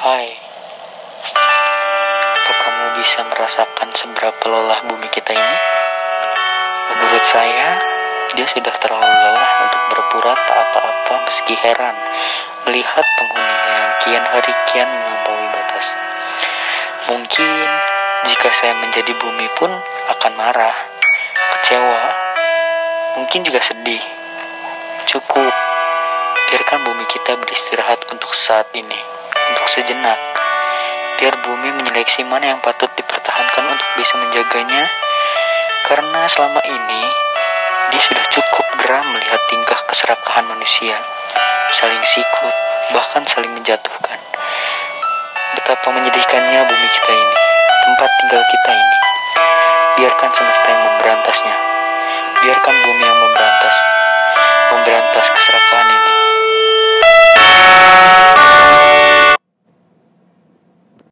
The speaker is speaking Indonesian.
Hai, apa kamu bisa merasakan seberapa lelah bumi kita ini? Menurut saya, dia sudah terlalu lelah untuk berpura tak apa-apa meski heran melihat penghuninya yang kian hari kian melampaui batas. Mungkin jika saya menjadi bumi pun akan marah, kecewa, mungkin juga sedih. Cukup, biarkan bumi kita beristirahat untuk saat ini, untuk sejenak. Biar bumi menyeleksi mana yang patut dipertahankan untuk bisa menjaganya, karena selama ini dia sudah cukup geram melihat tingkah keserakahan manusia, saling sikut, bahkan saling menjatuhkan. Betapa menyedihkannya bumi kita ini, tempat tinggal kita ini. Biarkan semesta yang memberantasnya. Biarkan bumi yang memberantas,